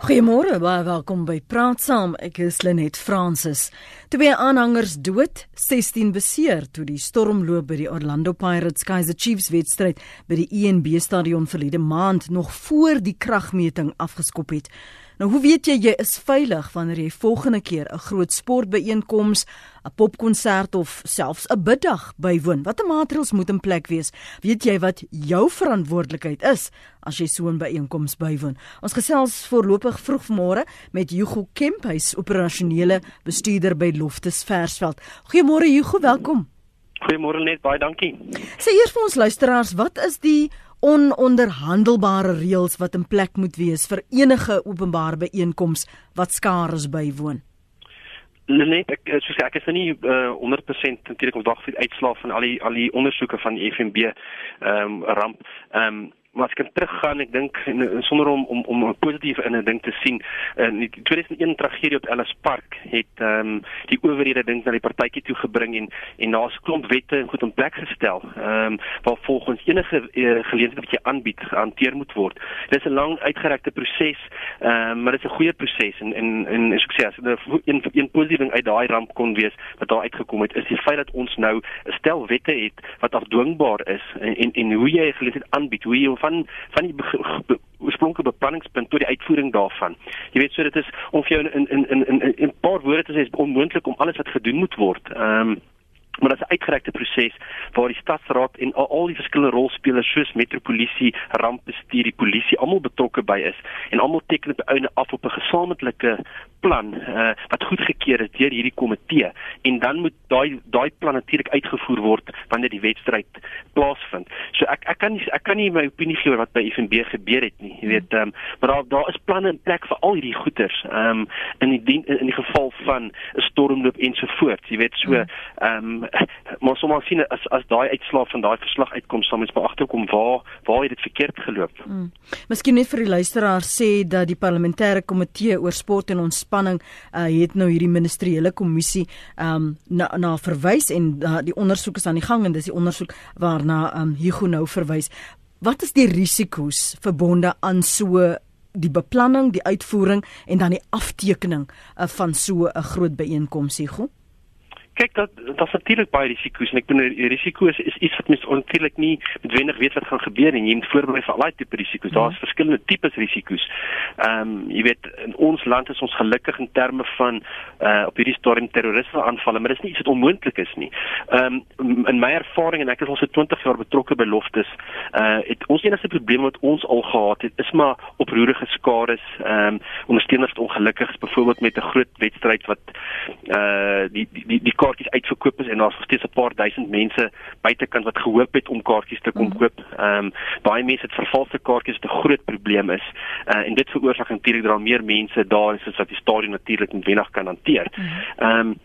Goeiemôre, baie welkom by Praat Saam. Ek is Lenet Fransis. Twee aanhangers dood, 16 beseer toe die stormloop by die Orlando Pirates Kaizer Chiefs wedstryd by die ENB stadion verlede maand nog voor die kragmeting afgeskop het. Nou hoe weet jy jy is veilig wanneer jy volgende keer 'n groot sportbyeenkoms, 'n popkonsert of selfs 'n biddag bywoon? Watter maatreëls moet in plek wees? Weet jy wat jou verantwoordelikheid is as jy so 'n byeenkoms bywoon? Ons gesels voorlopig vroeg môre met Hugo Kemp, hy's operasionele bestuurder by Loftus Versveld. Goeiemôre Hugo, welkom. Goeiemôre net, baie dankie. Sê eers vir ons luisteraars, wat is die ononderhandelbare reëls wat in plek moet wees vir enige openbare byeenkoms wat skares bywoon. Net ek soos ek is nou nie uh, 100% natuurlik ons wag vir uitslae van al die al die ondersoeke van die FNB ehm um, ramp ehm um, maar as ek teruggaan ek dink sonder om om om 'n positiewe in 'n ding te sien in die 2001 tragedie op Ellis Park het ehm um, die owerhede dink na die partytjie toe gebring en en daar's klomp wette en goed in plek gestel ehm um, waar volgens enige uh, geleentheid wat jy aanbied gehanteer moet word. Dit is 'n lang uitgerekte proses ehm um, maar dit is 'n goeie proses en en en as 'n een een positief uit daai ramp kon wees wat daar uitgekom het is die feit dat ons nou 'n stel wette het wat afdwingbaar is en en, en hoe jy geleentheid aanbied hoe jy van van die oorspronklike beplanningspunt tot die uitvoering daarvan. Jy weet so dit is om vir jou in in in in 'n paar woorde te sê is onmoontlik om alles wat gedoen moet word. Ehm um, maar dit is 'n uitgerekte proses waar die stadsraad en al, al die verskillende rolspelers soos metropolisie, rampbestuur, die polisie almal betrokke by is en almal teken op 'n einde af op 'n gesamentlike plan uh, wat goedgekeur is deur hierdie komitee en dan moet daai daai plan natuurlik uitgevoer word wanneer die wedstryd plaasvind. So ek ek kan nie ek kan nie my opinie gee oor wat by FNB gebeur het nie. Jy weet, um, maar daar daar is planne in plek vir al hierdie goeters. Ehm um, in die in die geval van 'n stormloop ensovoorts. Jy weet so ehm um, maar sommer sien as as daai uitslae van daai verslag uitkom sal mens beagterkom waar waar dit verkeerd geloop. Mm. Miskien net vir die luisteraar sê dat die parlementêre komitee oor sport en ontspanning uh, het nou hierdie ministeriële kommissie um, na na verwys en uh, die ondersoek is aan die gang en dis die ondersoek waarna um, Hugo nou verwys. Wat is die risiko's verbonde aan so die beplanning, die uitvoering en dan die aftekening uh, van so 'n groot byeenkoms, Hugo? Kyk dat daar's natuurlik baie risiko's en ek bedoel risiko's is iets wat mens natuurlik nie noodwendig weet wat gaan gebeur en jy moet voorberei vir al die tipe risiko's. Daar's mm. verskillende tipes risiko's. Ehm um, jy weet in ons land is ons gelukkig in terme van uh op hierdie stadium terrorisme aanvalle, maar dit is nie iets wat onmoontlik is nie. Ehm um, in my ervaring en ek is al so 20 jaar betrokke by Loftus, uh het ons enigste probleem wat ons al gehad het is maar oproerige skades, ehm um, ondersteuners ongelukkig byvoorbeeld met 'n groot wedstryd wat uh die die die, die kaartjies uitverkoop is en daar's nog steeds 'n paar duisend mense buitekant wat gehoop het om kaartjies te kom mm. koop. Ehm um, baie mense het vervalste kaartjies wat 'n groot probleem is. Uh, en dit veroorsaak natuurlik dat daar meer mense daar is as wat die stadion natuurlik net wenig kan hanteer. Mm. Ehm um,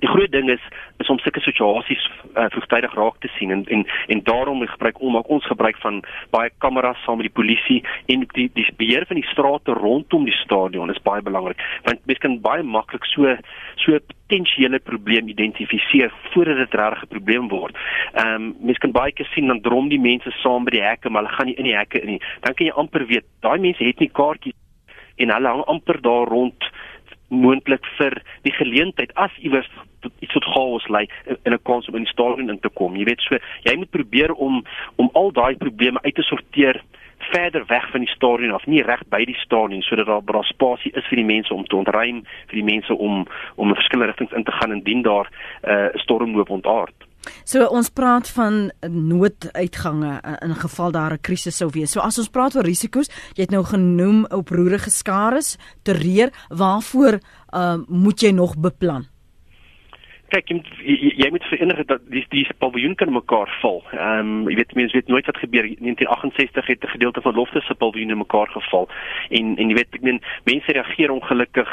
Die groot ding is is om sulke situasies uh, vroegtydig raak te sien en en en daarom gebruik ons maak ons gebruik van baie kameras saam met die polisie en die die beheer van die strate rondom die stadion is baie belangrik want mens kan baie maklik so so potensiële probleem identifiseer voordat dit regtig 'n probleem word. Ehm um, mens kan baie keer sien dan drom die mense saam by die hekke maar hulle gaan nie in die hekke in nie. Dan kan jy amper weet daai mense het nie kaartjies en hulle hang amper daar rond moontlik vir die geleentheid as iewers iets tot chaos lei in 'n kans om in die stadion in te kom. Jy weet so, jy moet probeer om om al daai probleme uit te sorteer verder weg van die stadion af, nie reg by die stadion sodat daar daar spasie is vir die mense om te ontruim, vir die mense om om in verskillende rigtings in te gaan indien daar 'n uh, stormloop ontaard. So ons praat van nooduitgange eh, in geval daar 'n krisis sou wees. So as ons praat oor risiko's, jy het nou genoem oproerige skares, terreur, waarvoor uh, moet jy nog beplan? kyk jy jy, jy moet verenig dat die die paviljoen kan mekaar val. Ehm um, jy weet mense weet nooit wat gebeur. In 1968 het 'n gedeelte van Loftus se paviljoen in mekaar geval. En en jy weet ek meen mense reageer ongelukkig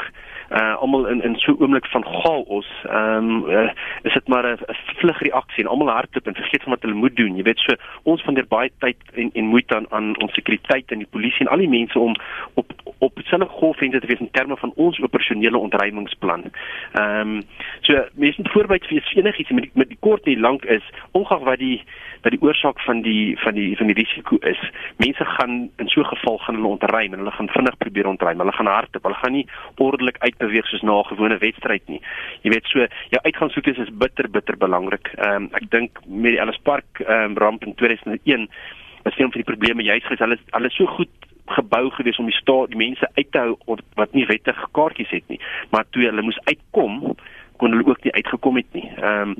uh almal in in so 'n oomblik van chaos. Ehm um, uh, is dit maar 'n vlugreaksie en almal hardloop en vergeet van wat hulle moet doen. Jy weet so ons van der baie tyd en en moeite aan aan ons sekuriteit en die polisie en al die mense om op op dieselfde golflengte te wees in terme van ons operasionele ontruimingsplan. Ehm um, so mense moet voorberei vir enigiets met die, met die kort en lank is ongeag wat die wat die oorsaak van die van die van die risiko is. Mense gaan in so 'n geval gaan hulle ontruim en hulle gaan vinnig probeer ontruim. Hulle gaan hardop. Hulle gaan nie ordelik uitbeweeg soos na 'n gewone wedstryd nie. Jy weet so jou uitgangsroetes is bitter bitter belangrik. Ehm um, ek dink met die Ellis Park ehm um, ramp in 2001 was een van die probleme juist gesê hulle hulle so goed gebou gewees om die staat die mense uit te hou wat nie wettig kaartjies het nie maar toe hulle moes uitkom kon hulle ook nie uitgekom het nie. Ehm um,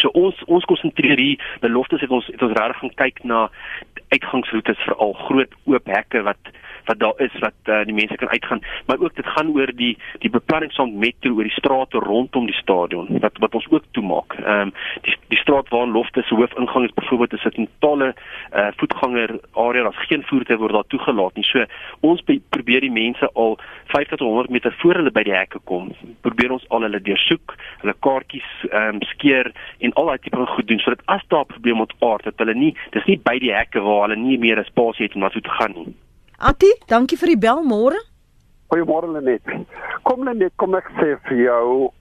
so ons ons konsentreer hier beloftes het ons het ons regtig gaan kyk na uitgangsroetes veral groot oop hekke wat wat daar is wat uh, die mense kan uitgaan maar ook dit gaan oor die die beplanning van metro oor die strate rondom die stadion wat wat ons ook toemaak. Ehm um, die die straat waar Lofte se hoofingang is byvoorbeeld is dit 'n talle uh, voetganger area daar's geen voertuie word daar toegelaat nie. So ons probeer die mense al 50 tot 100 meter voor hulle by die hekke kom. Probeer ons al hulle deursoek, hulle kaartjies ehm um, skeer en al daai tipe van goed doen sodat as daar 'n probleem ontaard dat hulle nie dis nie by die hekke waar hulle nie meer 'n spasie het om na toe te gaan nie. Atti, dankie vir die bel môre. Goeiemôre Lenet. Kom Lenet, kom ek sê vir jou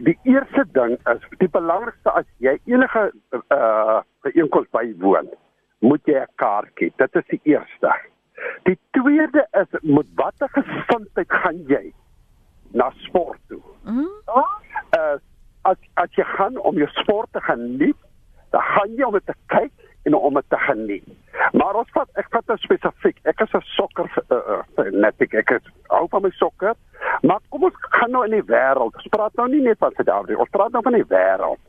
die eerste ding is die belangrikste as jy enige uh byeenkoms bywoon, moet jy 'n kaartjie. Dit is die eerste. Die tweede is met watter gesondheid gaan jy na sport toe? Mhm. Uh as as jy gaan om jou sport te geniet, dan gaan jy om dit te kyk en om dit te geniet. Maar ons vat ek vat spesifiek. Ek is 'n sokker uh, uh, fanatic. Ek is hou van my sokker. Maar kom ons gaan nou in die wêreld. Ons praat nou nie net van Suid-Afrika. Ons praat nou van die wêreld.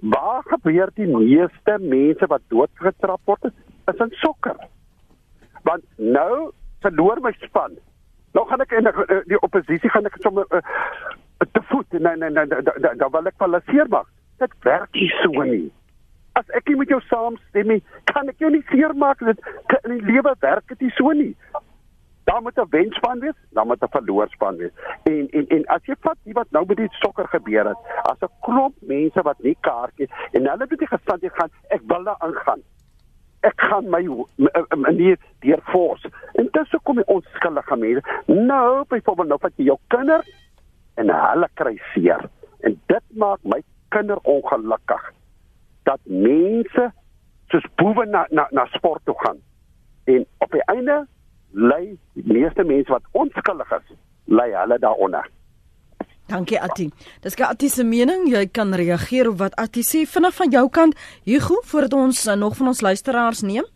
Waar gebeur die meeste mense wat doodgetrap word is in sokker. Want nou verloor my span. Nou gaan ek in die, die oppositie gaan ek sommer uh, te voet. Nee nee nee, dan wil ek palaseer maak. Dit werk nie so nie as ek nie met jou saamstem nie, kan ek jou nie seermaak dit in die lewe werk dit nie so nie. Daar moet 'n wenspan wees, dan moet 'n verloorsspan wees. En en en as jy vat wat nou met die sokker gebeur het, as 'n klomp mense wat nie kaartjies en hulle het die gestand jy gaan, ek wil daar aangaan. Ek gaan my manier deur fors. En dis hoekom die onskuldige mense nou byvoorbeeld nou vat jy jou kinders en hulle kry seer. En dit maak my kinder ongelukkig dat mense soos boewe na na na sport toe gaan. En op die einde lê die meeste mense wat onskuldig is, lê hulle daaronder. Dankie Atti. Dis gou Atti se mening. Jy kan reageer op wat Atti sê vinnig van jou kant. Hugo, voordat ons uh, nog van ons luisteraars neem.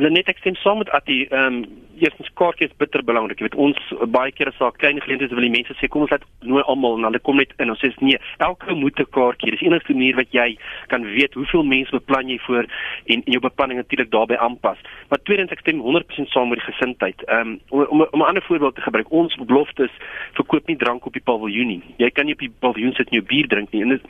Lenet ek stem saam met Atti. Ehm um, eerstens kaartjie is bitter belangrik. Jy weet ons baie kere sê klein geleenthede wil die mense sê kom ons laat nooi almal en hulle kom net in. Ons sê nee, elke moet 'n kaartjie. Dis enigste manier wat jy kan weet hoeveel mense beplan jy voor en, en jou beplanning natuurlik daarbey aanpas. Maar tweedens ek stem 100% saam met die gesindheid. Ehm um, om om 'n ander voorbeeld te gebruik. Ons beloftes verkoop nie drank op die paviljoen nie. Jy kan nie op die paviljoen sit en jou bier drink nie. En dit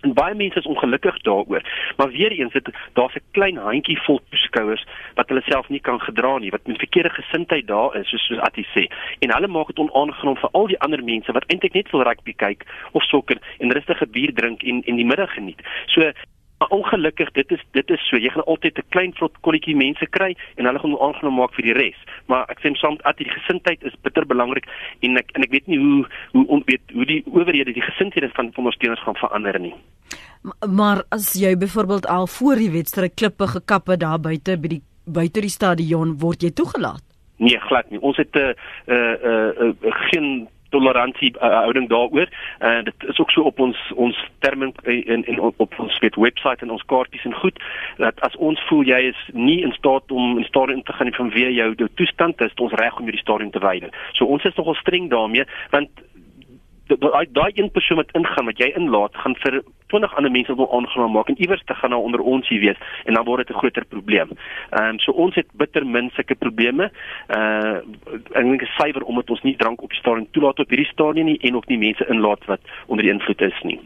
En baie mense is ongelukkig daaroor. Maar weer eens dit daar's 'n klein handjie vol toeskouers wat hulle self nie kan gedra nie, wat met verkeerde gesindheid daar is, soos soos Atti sê. En hulle maak dit onaangenaam vir al die ander mense wat eintlik net wil rugby kyk of sokker en rustige bier drink en en die middag geniet. So Maar ongelukkig, dit is dit is so. Jy gaan altyd 'n klein vlot kolletjie mense kry en hulle gaan aangenaam maak vir die res. Maar ek sê soms dat die gesindheid is bitter belangrik en ek en ek weet nie hoe hoe onweet hoe die owerhede die gesindhede van van ons teenoor gaan verander nie. Maar as jy byvoorbeeld al voor die wedstryd klippe gekappe daar buite by die buite die stadion word jy toegelaat? Nee, glad nie. Ons het 'n uh, uh, uh, uh, geen toleransie uh, houding daaroor. En uh, dit is ook so op ons ons terme in in op ons webwerf en ons kaartjies en goed dat as ons voel jy is nie in staat om in stadion te gaan vanweë jou jou toestand is, ons reg om jou die stadion te wyder. So ons is nogal streng daarmee want daai daai een persoon wat ingaan wat jy inlaat gaan vir 20 ander mense wil aangenaam maak en iewers te gaan nou onder ons hier wees en dan word dit 'n groter probleem. Ehm um, so ons het bitter min sulke probleme. Uh ek dink is suiwer omdat ons nie drank op die stadion toelaat op hierdie stadion nie en ook nie mense inlaat wat onder die invloed is nie.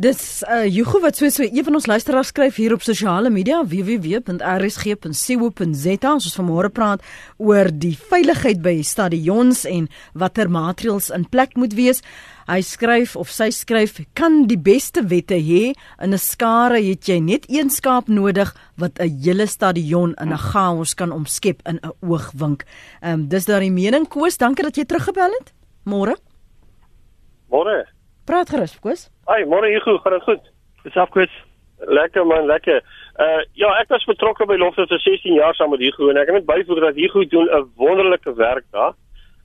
Dis uh Hugo wat so so een van ons luisteraars skryf hier op sosiale media www.rsg.co.za ons vanmôre praat oor die veiligheid by stadions en watter maatreëls in plek moet wees. Hy skryf of sy skryf kan die beste wette hê in 'n skare het jy net een skaap nodig wat 'n hele stadion in 'n chaos kan omskep in 'n oogwink. Ehm um, dis daar die mening Koos, dankie dat jy teruggebel het. Môre. Môre. Praat gerus, Koos. Ai, môre Hugo, gaan dit goed? Dis afkwes. Lekker man, lekker. Uh ja, ek was betrokke by Lofte vir 16 jaar saam met Hugo en ek het net byvoeg dat Hugo doen 'n wonderlike werk daar.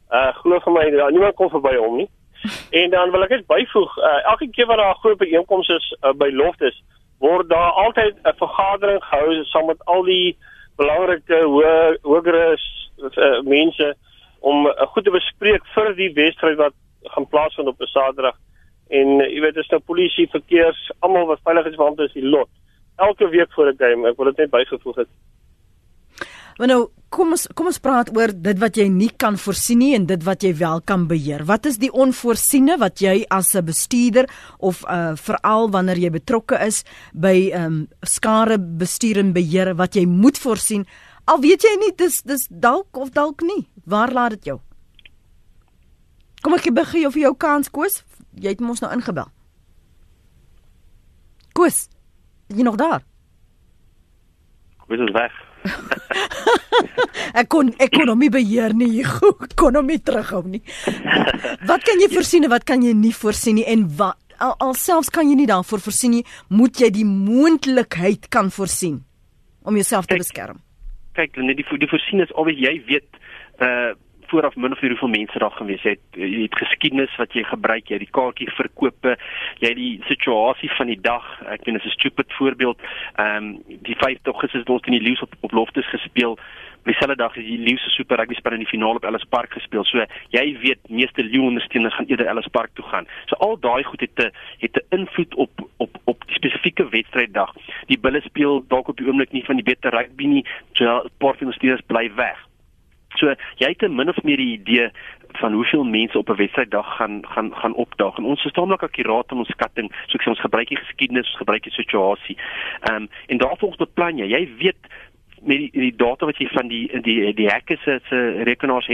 Uh glo vir my, daar niemand kom verby hom nie. En dan wil ek net byvoeg, uh, elke keer wat daar 'n groot byeenkoms is uh, by Lofte, word daar altyd 'n vergadering gehou saam met al die belangrike hoë hogere uh, mense om uh, goed te bespreek vir die wedstryd wat gaan plaasvind op 'n Saterdag. En uh, jy weet, dis nou polisie, verkeers, almal wat veiligheidsbeampte is, die lot. Elke week voor 'n game, ek wil dit net bygevoeg het. Maar nou, kom ons kom ons praat oor dit wat jy nie kan voorsien nie en dit wat jy wel kan beheer. Wat is die onvoorsiene wat jy as 'n bestuurder of uh veral wanneer jy betrokke is by um skare bestuur en beheer wat jy moet voorsien? Al weet jy nie dis dis dalk of dalk nie. Waar laat dit jou? Kom ek jou vir jou kans koes. Jy het mos nou ingebel. Koes. Jy nog daar? Koes is weg. ek kon ekonomie beheer nie, ekonomie terughou nie. wat kan jy voorsien en wat kan jy nie voorsien nie en wat al, alselfs kan jy nie daarvoor voorsien nie, moet jy die moontlikheid kan voorsien om jouself te beskerm. Kyk, net die die voorsien is alweer jy weet uh vooraf min of meer hoeveel mense daar gaan wees. Jy het jy het geskiedenis wat jy gebruik, jy het die kaartjie verkope, jy het die situasie van die dag. Ek weet dit is 'n stupid voorbeeld. Ehm um, die 5 Augustus het ons in die Leeu's op op Loftus gespeel. Dieselfde dag is die Leeu's se Super Rugby span in die finaal op Ellis Park gespeel. So jy weet meeste Leeu ondersteuners gaan eerder Ellis Park toe gaan. So al daai goed het 'n het 'n invloed op op op die spesifieke wedstryddag. Die bulle speel dalk op die oomblik nie van die beter rugby nie. So paar van die spelers bly weg. So jy het 'n min of meer 'n idee van hoeveel mense op 'n wedstryddag gaan gaan gaan opdaag. En ons is taamlik akkuraat in ons skatting, so ek sê ons gebruik die geskiedenis, ons gebruik die situasie. Ehm um, en daarvolgens beplan jy. Jy weet met die, die data wat jy van die die die hackers se rekenaars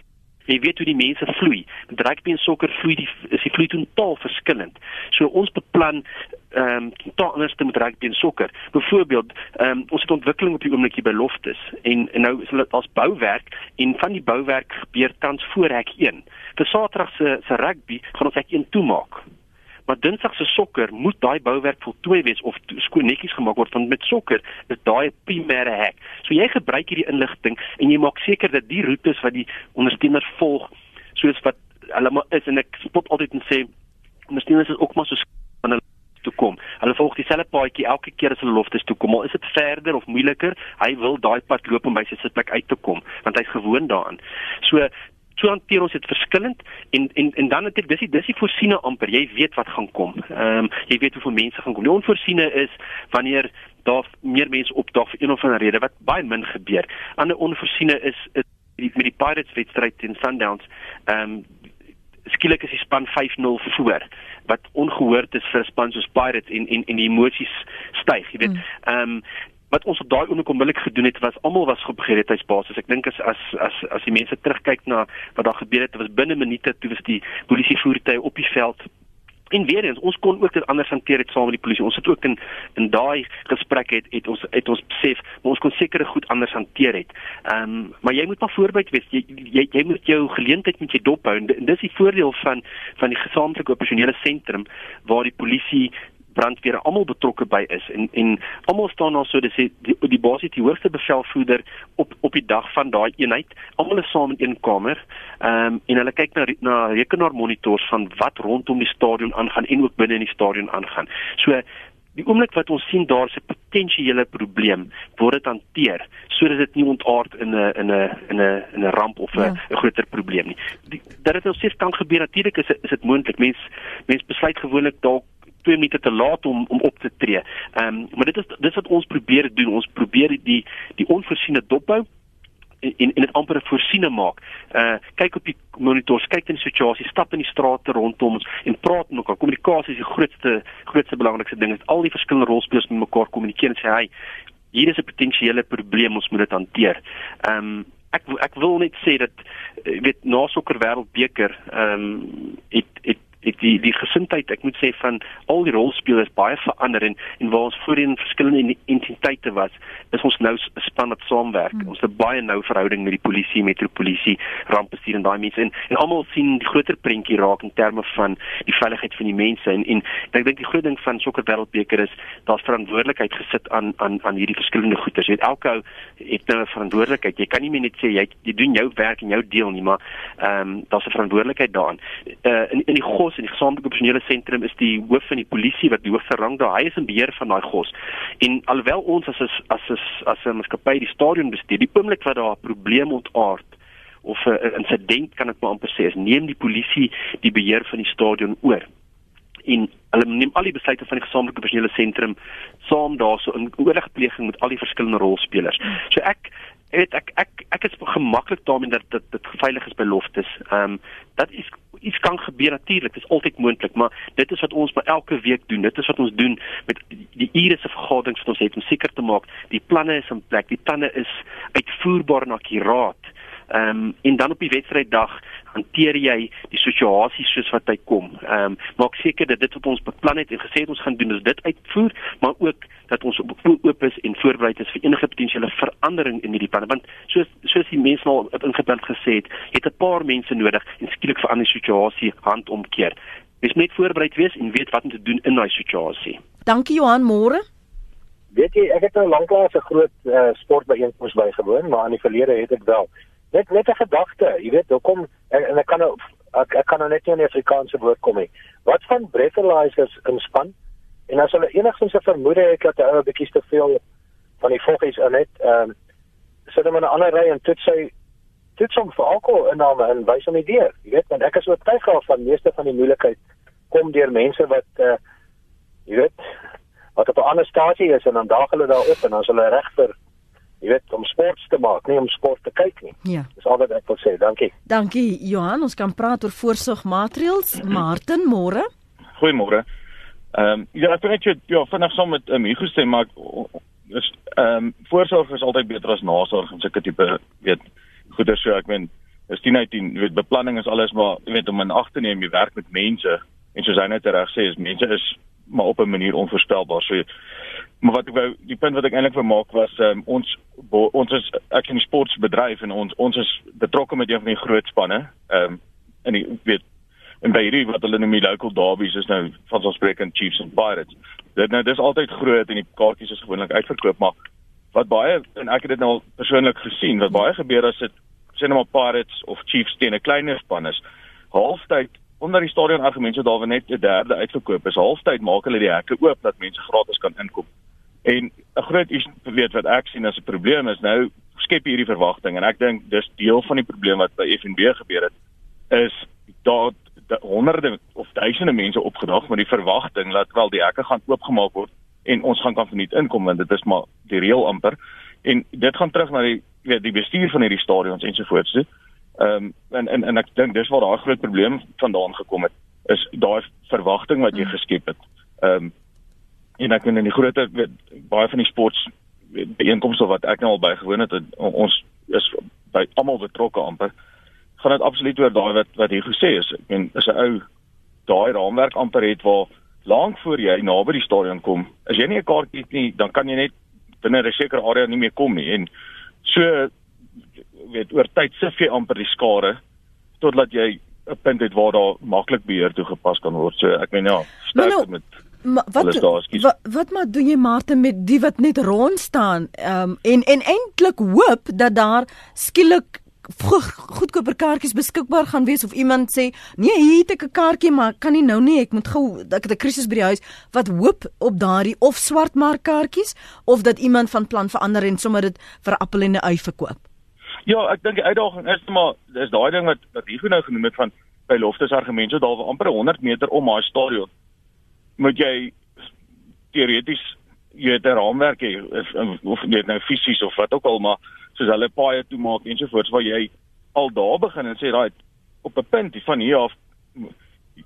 jy weet hoe die mense vloei. Met rugby en sokker vloei die is die vloei totaal verskillend. So ons beplan ehm um, totaal anders te met rugby en sokker. Byvoorbeeld, ehm um, ons het ontwikkeling op die oomblik hier by Loftus en, en nou is dit as bouwerk en van die bouwerk gebeur tans voor hek 1. Vir Saterdag se se rugby gaan ons hek 1 toemaak maar dinsdag se sokker moet daai bouwerk voltooi wees of skoon netjies gemaak word want met sokker is daai primêre hek. So jy gebruik hierdie inligting en jy maak seker dat die roetes wat die ondersteuners volg soos wat hulle maar is en ek spot altyd en sê ondersteuners is ook maar so van hulle toe kom. Hulle volg dieselfde paadjie elke keer as hulle loftes toe kom. Al is dit verder of moeiliker, hy wil daai pad loop om by sy sitplek uit te kom want hy's gewoond daaraan. So so hanteer ons dit verskillend en en en dan natuurlik dis die dis die voorsiene amper jy weet wat gaan kom. Ehm um, jy weet hoeveel mense gaan kom. Die onvoorsiene is wanneer daar meer mense opdaag vir een of ander rede wat baie min gebeur. Ander onvoorsiene is, is die, met die Pirates wedstryd teen Sundowns. Ehm um, skielik is die span 5-0 voor wat ongehoord is vir 'n span soos Pirates en en en die emosies styg, jy weet. Mm. Ehm mm. um, wat ons op daai oomblik onmiddellik gedoen het was almal was op gereedheidsbasis. Ek dink as as as as die mense terugkyk na wat daar gebeur het, was binne minute toe was die polisie voertuie op die veld En weer eens, ons kon ook dit anders hanteer het saam met die polisie. Ons het ook in in daai gesprek het het ons het ons besef, maar ons kon sekere goed anders hanteer het. Ehm, um, maar jy moet maar voorbereid wees. Jy jy jy moet jou geleentheid met jou dop hou. En dis die voordeel van van die gesamentlike operasionele sentrum waar die polisie brandweer almal betrokke by is en en almal staan daar so dis die die, die basis die hoogste bevelvoerder op op die dag van daai eenheid almal is saam in een kamer ehm um, en hulle kyk na na rekenaarmonitors van wat rondom die stadion aangaan en ook binne in die stadion aangaan so Die oomblik wat ons sien daar's 'n potensiële probleem, word dit hanteer sodat dit nie ontaard in 'n in 'n in 'n in 'n ramp of 'n ja. groter probleem nie. Die, dat dit nou steeds kan gebeur, natuurlik is is dit moontlik. Mens mens besluit gewoonlik dalk 2 minute te laat om om op te tree. Ehm um, maar dit is dis wat ons probeer doen. Ons probeer die die onvoorsiene dophou en en dit amper 'n voorsiene maak. Uh kyk op die monitors, kyk in die situasie, stap in die strate rondom ons en praat met mekaar. Kommunikasie is die grootste grootste belangrikste ding. Dit al die verskillende rolspelers met mekaar kommunikeer en sê hy hier is 'n potensiële probleem, ons moet dit hanteer. Ehm um, ek ek wil net sê dat jy weet na sokker wêreldbeker ehm um, het het die die, die gesindheid ek moet sê van al die rolspelers baie verander en en waar ons voorheen verskillende entiteite was is ons nou 'n span wat saamwerk. Hmm. ons het baie nou verhouding met die polisie metropolisie rampbestuur en daai mense en en almal sien die groter prentjie raak in terme van die veiligheid van die mense. En en ek dink die groot ding van sokker wêreldbeker is daar's verantwoordelikheid gesit aan aan aan hierdie verskillende goeders. Jy weet elke ou het nou 'n verantwoordelikheid. Jy kan nie net sê jy jy doen jou werk en jou deel nie maar ehm um, daar's 'n verantwoordelikheid daarin uh, in in die gos en die gesamentlike operasionele sentrum is die hoof van die polisie wat die hoogste rang daar. Hy is in beheer van daai gos. En alhoewel ons as as as as 'n maatskappy die stadion bestuur die oomblik wat daar 'n probleem ontaard of 'n insident kan ek maar amper sê is neem die polisie die beheer van die stadion oor. En hulle neem al die besluite van die gesamentlike operasionele sentrum saam daarso in oorlegpleging met al die verskillende rolspelers. So ek weet ek ek ek is gemaklik daarmee dat dit dit veilig is by loftes. Ehm um, dat is iets kan gebeur natuurlik, dit is altyd moontlik, maar dit is wat ons maar elke week doen. Dit is wat ons doen met die ure se vergaderings wat ons het om seker te maak die planne is in plek, die planne is uitvoerbaar en akkuraat. Ehm um, en dan op die wedstryddag hanteer jy die situasie soos wat hy kom. Ehm um, maak seker dat dit wat ons beplan het en gesê het ons gaan doen is dit uitvoer, maar ook dat ons oop is en voorberei is vir enige potensiële verandering in hierdie planne want soos soos die mense al op ingebind gesê het, het 'n paar mense nodig en skielik verander die situasie handomkeer. Wees net voorberei wees en weet wat om te doen in daai situasie. Dankie Johan, môre. Weet jy, ek het nou lanklaas 'n groot uh, sportbyeenkoms bygewoon, maar in die verlede het ek wel net net 'n gedagte, jy weet, hoekom en, en ek kan nou ek, ek kan nou net nie 'n Afrikaanse woord kom nie. Wat van breathalyzers in span? En as hulle enigstens 'n vermoede het dat 'n ou 'n bietjie te veel van die voggies in het, ehm um, sit hom in 'n ander ry en toets sy toets hom vir alkohol inname en wys hom die deur. Jy weet, want ek is oortuig al van meeste van die moeilikheid kom deur mense wat uh jy weet wat op 'n ander stasie is en dan daag hulle daar op en dan is hulle reg vir jy weet om sport te maak, nie om sport te kyk nie. Ja. Dis al wat ek wil sê. Dankie. Dankie Johan, ons kan praat oor voorsorgmaatreëls. Martin, môre. Goeiemôre. Ehm um, ja, ek weet jy ja, vinnig saam met um, Hugo sê maar is ehm um, voorsorg is altyd beter as nasorg en sulke tipe weet goeie so ek meen is 10 uit 10 weet beplanning is alles maar jy weet om in ag te neem jy werk met mense en soos hy net reg sê is mense is maar op 'n manier onvoorspelbaar so Maar wat ek wou die punt wat ek eintlik wou maak was um, ons bo, ons is ek in die sportbedryf en ons ons is betrokke met een van die groot spanne. Ehm um, en ek weet en by hierdie wat hulle noem die local derbies is nou van ons spreek in Chiefs and Pirates. Dit nou dis altyd groot en die kaartjies is gewoonlik uitverkoop, maar wat baie en ek het dit nou persoonlik gesien, wat baie gebeur as dit sê net maar Pirates of Chiefs teen 'n kleiner span is. Halftyd onder die stadion argumente daar waar net 'n derde uitverkoop is. Halftyd maak hulle die hekke oop dat mense gratis kan inkom. En 'n groot iets weet wat ek sien as 'n probleem is nou skep hierdie verwagting en ek dink dis deel van die probleem wat by FNB gebeur het is dat honderde of duisende mense opgedag met die verwagting dat wel die hekke gaan oopgemaak word en ons gaan kan verniet inkom want dit is maar die reël amper en dit gaan terug na die weet die bestuur van hierdie stadions ensovoorts toe. Ehm um, en en en ek dink dis waar daai groot probleem vandaan gekom het is daai verwagting wat jy mm. geskep het. Ehm um, en ek in die groter baie van die sports byeenkomste wat ek nou al bygewoon het ons is by almal betrokke amper gaan dit absoluut oor daai wat wat hier gesê is ek meen is 'n ou daai raamwerk amper het waar lank voor jy naby die stadion kom as jy nie 'n kaartjie het nie dan kan jy net binne 'n sekere area nie meer kom nie. En so weet oor tyd sif jy amper die skare totdat jy 'n punt het waar daar maklik beheer toegepas kan word. So ek meen ja sterk nou, nou, met Maar wat, wat wat maar doen jy Martin met die wat net rond staan? Um, en en eintlik hoop dat daar skielik goedkoper kaartjies beskikbaar gaan wees of iemand sê nee hier het ek 'n kaartjie maar kan nie nou nie. Ek moet gou ek het 'n krisis by die huis. Wat hoop op daardie of swartmark kaartjies of dat iemand van plan verander en sommer dit vir appel en 'n ui verkoop. Ja, ek dink die uitdaging is maar dis daai ding wat wat Hugo nou genoem het van by Loftus argumente daar waar amper 100 meter om haar stadion moet jy teoreties jy het 'n raamwerk hê of net nou fisies of wat ook al maar soos hulle paaie toemaak en so voort waar jy al daar begin en sê raai op 'n punt van hier af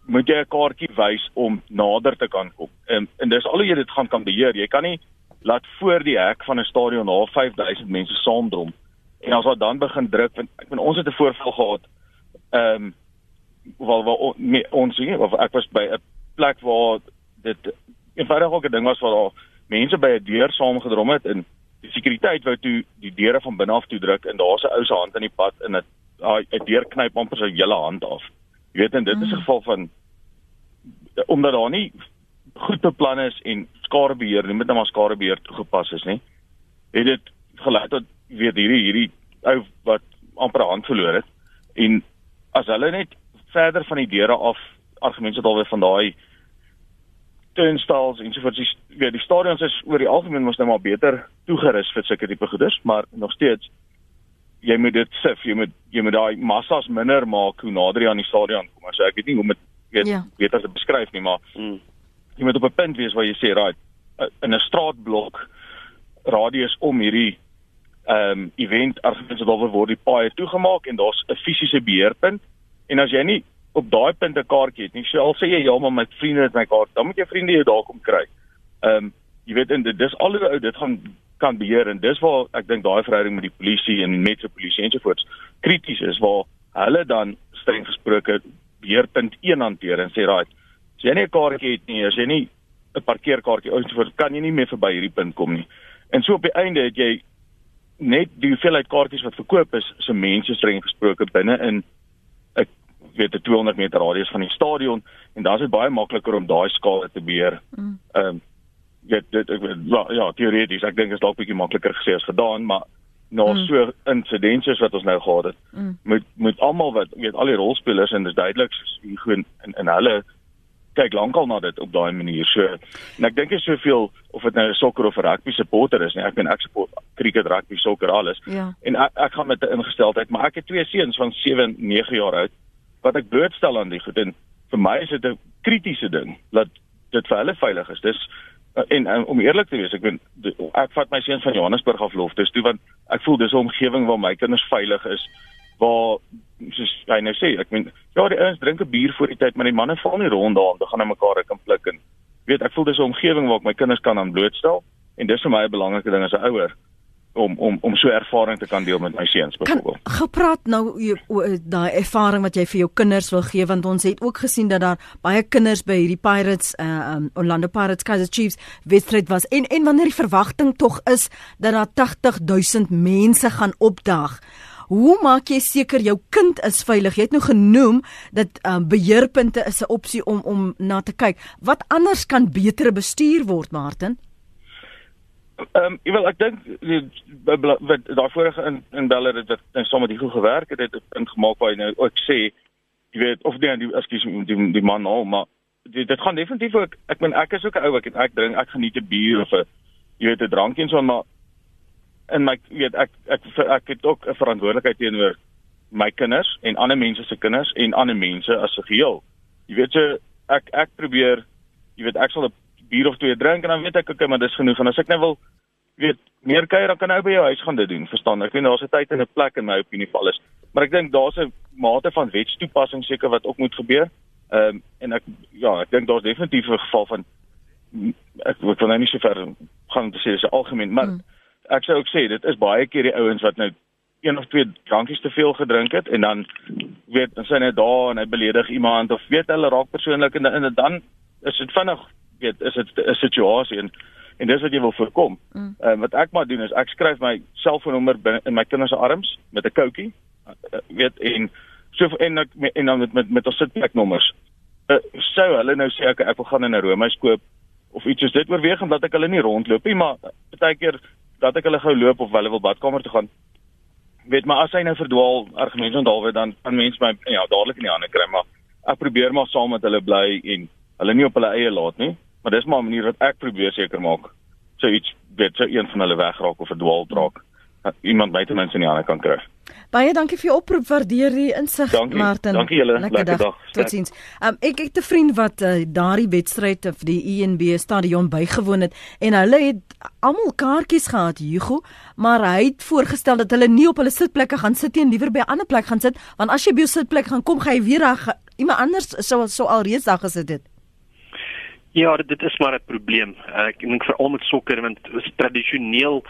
moet jy 'n kaartjie wys om nader te kan kom. En en dis al hoe jy dit gaan kan beheer. Jy kan nie laat voor die hek van 'n stadion na 5000 mense saamdrom. En as wat dan begin druk want ek bedoel ons het 'n voorval gehad. Ehm um, wel waar ons sien of ek was by 'n plek waar dit eenvoudig ook 'n ding was waar daar mense by 'n deur saamgedrom het en die sekuriteit wou toe die deure van binne af toe druk en daar's 'n ou se hand in die pad en daai 'n deur knyp amper sy hele hand af. Jy weet en dit is 'n geval van omdat daar nie goed beplan is en skadebeheer, nie met net maar skadebeheer toegepas is nie. Het dit gelei tot weet hierdie hierdie ou wat amper 'n hand verloor het en as hulle net verder van die deure af argumente alweer van daai turnstiles en so voort. Jy weet die stadions is oor die algemeen mos nou maar beter toegerus vir sulke tipe goeders, maar nog steeds jy moet dit sif, jy moet jy moet daai massas minder maak hoe nader jy aan die stadion kom. So ek weet nie hoe met weet ja. as dit beskryf nie, maar hmm. jy moet op 'n punt wees waar jy sê, right, in 'n straatblok radius om hierdie ehm um, event argumente daar word die paaie toegemaak en daar's 'n fisiese beheerpunt en as jy nie op daai punt 'n kaartjie het nie. So al sê jy ja, maar my vriende het my kaart, dan moet jou vriende jou daar kom kry. Ehm um, jy weet en dit dis al hoe ou dit gaan kan beheer en dis waar ek dink daai verhouding met die polisie en die metropolisie ensovoorts krities is waar hulle dan streng gesproke beheerpunt 1 hanteer en sê right, as jy nie 'n kaartjie het nie, as jy nie 'n parkeerkaartjie ensovoorts kan jy nie meer verby hierdie punt kom nie. En so op die einde het jy net die hoeveelheid kaartjies wat verkoop is, so mense streng gesproke binne in weet 'n 200 meter radius van die stadion en dan is dit baie makliker om daai skade te beheer. Mm. Ehm um, weet dit ek weet ja, ja teoreties ek dink is dalk bietjie makliker gesê as gedaan maar nou mm. so insidensies wat ons nou gehad het mm. met met almal wat weet al die rolspelers en dis duidelik hier gewoon in in hulle kyk lankal na dit op daai manier so en ek dink is soveel of dit nou 'n sokker of 'n rugby supporter is nie ek ben ek support cricket rugby sokker alles ja. en ek, ek gaan met 'n ingesteldheid maar ek het twee seuns van 7 en 9 jaar oud wat ek blootstel aan die goed en vir my is dit 'n kritiese ding dat dit vir hulle veilig is. Dis en, en om eerlik te wees, ek weet ek vat my seuns van Johannesburg af lof. Toe want ek voel dis 'n omgewing waar my kinders veilig is waar soos hy nou sê, ek meen ja, die ouens drink 'n bier voor die tyd, maar die manne val nie rond daar om te gaan na mekaar kan pluk en weet ek voel dis 'n omgewing waar ek my kinders kan aan blootstel en dis vir my 'n belangrike ding as 'n ouer om om om so ervaring te kan deel met my seuns byvoorbeeld. Gepraat nou daai ervaring wat jy vir jou kinders wil gee want ons het ook gesien dat daar baie kinders by hierdie Pirates uh um, Orlando Pirates Kaizer Chiefs wedstryd was en en wanneer die verwagting tog is dat daar 80000 mense gaan opdaag. Hoe maak jy seker jou kind is veilig? Jy het nou genoem dat um, beheerpunte is 'n opsie om om na te kyk. Wat anders kan beter bestuur word, Martin? Ehm um, wel ek dink wat daai vorige in in belle het dit net sommer die goed gewerk het dit ingemaak waar jy nou ook sê jy weet of nee die ekskuus die die man nou maar dit dit gaan definitief ook ek meen ek is ook 'n ou ek ek drink ek geniet 'n bier of 'n jy weet 'n drankie en so maar in my weet ek ek ek het ook 'n verantwoordelikheid teenoor my kinders en ander mense se kinders en ander mense as 'n geheel. Jy weet so ek ek probeer jy weet ek sal 'n bier of twee drink en dan weet ek okay, maar dis genoeg en as ek nou wil weet meer kuier dan kan ek by jou huis gaan dit doen, verstaan? Ek weet daar's 'n tyd en 'n plek in my opinie val is. Maar ek dink daar's 'n mate van wetstoepassing seker wat ook moet gebeur. Ehm um, en ek ja, ek dink daar's definitief 'n geval van ek wil nou nie so ver gaan te sê dis algemeen, maar hmm. ek sou ook sê dit is baie keer die ouens wat nou een of twee drankies te veel gedrink het en dan weet dan sy net daar en hy beledig iemand of weet hulle raak persoonlik en, en dan is dit vinnig weet is dit 'n situasie en en dis wat jy wil voorkom. Mm. Uh, wat ek maar doen is ek skryf my selfoonnommer in my kinders se arms met 'n koutjie. Uh, weet en so en ek en dan met met met ons sitpleknommers. Uh, sou hulle nou sê ek ek wil gaan in 'n Romeis koop of iets soos dit oorweeg omdat ek hulle nie rondloop nie, maar baie keer dat ek hulle gou loop of hulle wil badkamer toe gaan. Weet maar as hy nou verdwaal argumente onthaalwe dan kan mense my ja dadelik in die hande kry, maar ek probeer maar saam met hulle bly en hulle nie op hulle eie laat nie maar dis maar 'n manier wat ek probeer seker maak so iets weet so een van hulle wegraak of verdwaal raak iemand by ten minste in die hande kan kry. Baie dankie vir jou oproep, waardeer die insig Martin. Dankie julle, lekker, lekker dag. dag. Totsiens. Um, ek het 'n vriend wat uh, daardie wedstryd of die ENB stadion bygewoon het en hulle het almal kaartjies gehad, Hugo, maar hy het voorgestel dat hulle nie op hulle sitplekke gaan sit nie en liewer by 'n ander plek gaan sit, want as jy by jou sitplek gaan kom, gaan jy weer reg iemand anders sou sou alreeds daar gesit het. Ja, dit, is maar 'n probleem. Ek dink veral met sokker want tradisioneel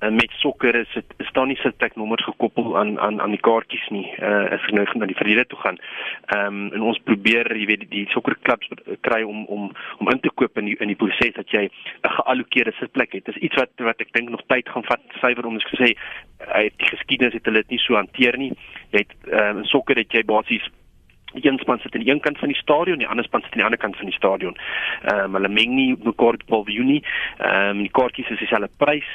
uh, met sokker is dit is daar nie sit nommers gekoppel aan aan aan die kaartjies nie. Uh as jy nou na die verlede toe gaan. Ehm um, en ons probeer, jy weet, die, sokkerklubs kry om om om in te koop in die in die proses dat jy 'n geallokeerde sitplek het. Dis iets wat wat ek dink nog tyd gaan vat suiwer om te sê uit die geskiedenis het hulle dit nie so hanteer nie. Jy het ehm uh, sokker het jy basies een span sit aan die een kant van die stadion, die ander span sit aan die ander kant van die stadion. Ehm um, hulle meng nie mekaar op paviljoen nie. Ehm um, die kaartjies is dieselfde prys.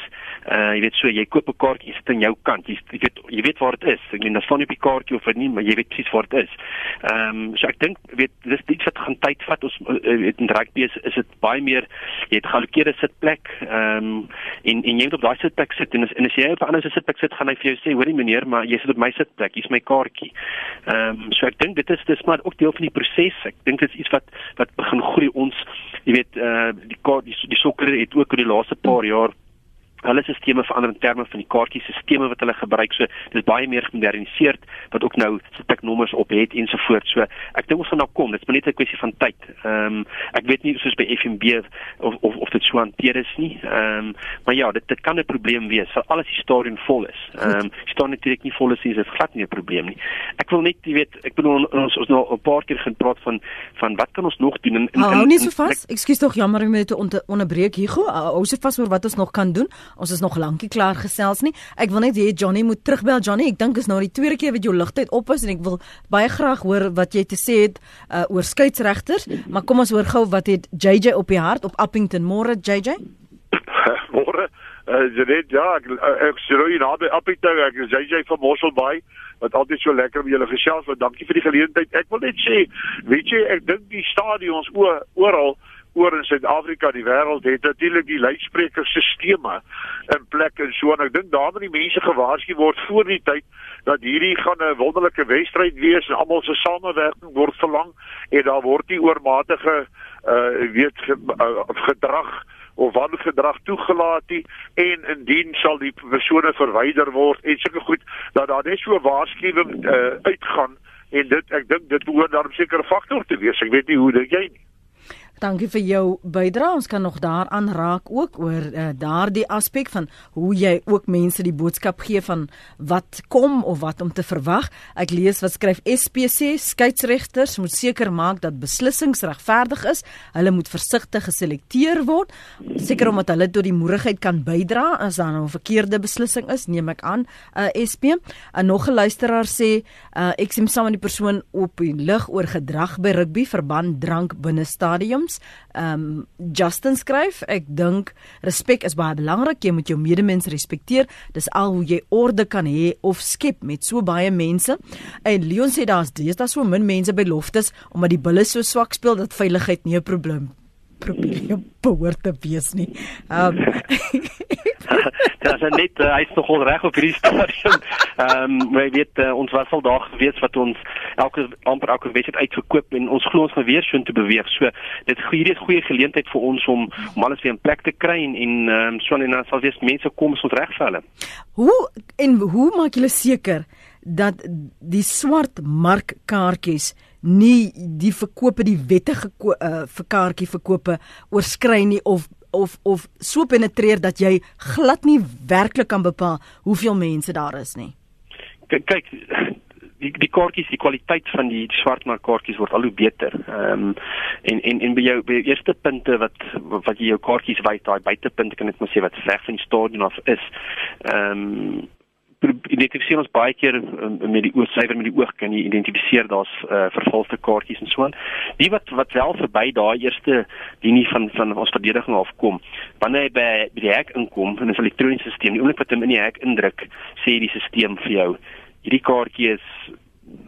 Uh jy weet so jy koop 'n kaartjie sit aan jou kant. Jy, jy weet jy weet waar dit is. Ek meen dan staan jy op die kaartjie of nie, maar jy weet presies waar dit is. Ehm um, so ek dink weet dis iets wat gaan tyd vat. Ons uh, weet in rugby is, is dit baie meer jy het geallokeerde sitplek. Ehm um, en en jy moet op daai sitplek sit en as, en as jy op 'n ander sitplek sit, gaan hy vir jou sê, "Hoorie meneer, maar jy sit op my sitplek. Hier's my kaartjie." Ehm um, so ek dink dit is dis maar ook deel van die proses. Ek dink dit is iets wat wat begin groei ons jy weet uh, die die, die sokker het ook oor die laaste paar jaar hulle sisteme verander in terme van die kaartjiesisteme wat hulle gebruik. So dis baie meer gemoderniseer wat ook nou se tiknommers op het ensovoorts. So ek dink ons gaan nou kom. Dit's maar net 'n kwessie van tyd. Ehm um, ek weet nie soos by FNB of of of dit so hanteer is nie. Ehm um, maar ja, dit dit kan 'n probleem wees vir alles die stadion vol is. Ehm um, staan natuurlik nie vol is nie, is dit glad nie 'n probleem nie. Ek wil net jy weet, ek bedoel ons ons nou 'n paar keer gepraat van van wat kan ons nog doen in in Hou nie so vas. Ekskuus tog jammer om te onder, onderbreek Hugo. Hou so vas oor wat ons nog kan doen. Ons is nog lankie klaar gesels nie. Ek wil net hê Johnny moet terugbel Johnny. Ek dink is nou die tweede keer wat jou ligtyd op is en ek wil baie graag hoor wat jy te sê het uh, oor skeieregters. Maar kom ons hoor gou wat het JJ op die hart op Appington môre JJ? Môre. Uh, net ja, ek uh, ek sê jy nou by Appington ek is JJ van Mosselbaai wat altyd so lekker met julle gesels. Dankie vir die geleentheid. Ek wil net sê, weet jy, ek dink die stadions oral oor in Suid-Afrika die wêreld het natuurlik die luidsprekerstelsels in plek en so en ek dink daar moet die mense gewaarsku word voor die tyd dat hierdie gaan 'n wonderlike wedstryd wees en almal se samewerking word verlang en daar word nie oormatige uh weet ge, uh, gedrag of wangedrag toegelaat nie en indien sal die persone verwyder word en sulke goed dat daar net so waarskuwing uh, uitgaan en dit ek dink dit behoort daarom seker 'n faktor te wees. Ek weet nie hoe dit jy nie Dankie vir jou bydrae. Ons kan nog daaraan raak ook oor uh, daardie aspek van hoe jy ook mense die boodskap gee van wat kom of wat om te verwag. Ek lees wat skryf SPC skeieregters moet seker maak dat beslissings regverdig is. Hulle moet versigtig geselekteer word, seker omdat hulle tot die moedigheid kan bydra as daar 'n verkeerde beslissing is, neem ek aan. Uh, eh, SP. En nog 'n luisteraar sê uh, ek sien saam met die persoon op die lig oor gedrag by rugby verband drank binne stadiums Williams. Ehm um, Justin skryf, ek dink respek is baie belangrik. Jy moet jou medemens respekteer. Dis al hoe jy orde kan hê of skep met so baie mense. En Leon sê daar's deesdae so min mense by loftes omdat die bulle so swak speel dat veiligheid nie 'n probleem probleem behoort te wees nie. Um, Dit is net uh, hy's nog al reg op hierdie stadium. Ehm um, jy weet uh, ons was al daar gewees wat ons elke amper elke wedstryd uitverkoop en ons glo ons gaan weer so te beweeg. So dit hierdie is goeie geleentheid vir ons om om alles weer in plek te kry en en ehm um, so en dan sal weer mense kom ons reg vir hulle. Hoe en hoe maak julle seker dat die swart markkaartjies nie die verkope die wettige uh, vir kaartjie verkope oorskry nie of of of so penetreer dat jy glad nie werklik kan bepaal hoeveel mense daar is nie. Kyk die die kaartjies, die kwaliteit van die, swartmark kaartjies word al hoe beter. Ehm um, en en en by jou by jou eerste punte wat wat jy jou kaartjies wys, daai buitepunte kan ek maar sê wat ver van die stadion af is. Ehm um, identifiseer ons baie keer um, met die oogsyfer met die oog kan jy identifiseer daar's uh, vervalste kaartjies en so aan. Die wat wat wel verby daai eerste linie van van ons verdediging afkom. Wanneer jy by, by die hek inkom in 'n elektroniese stelsel, die oomblik wat jy in die hek indruk, sê die stelsel vir jou hierdie kaartjie is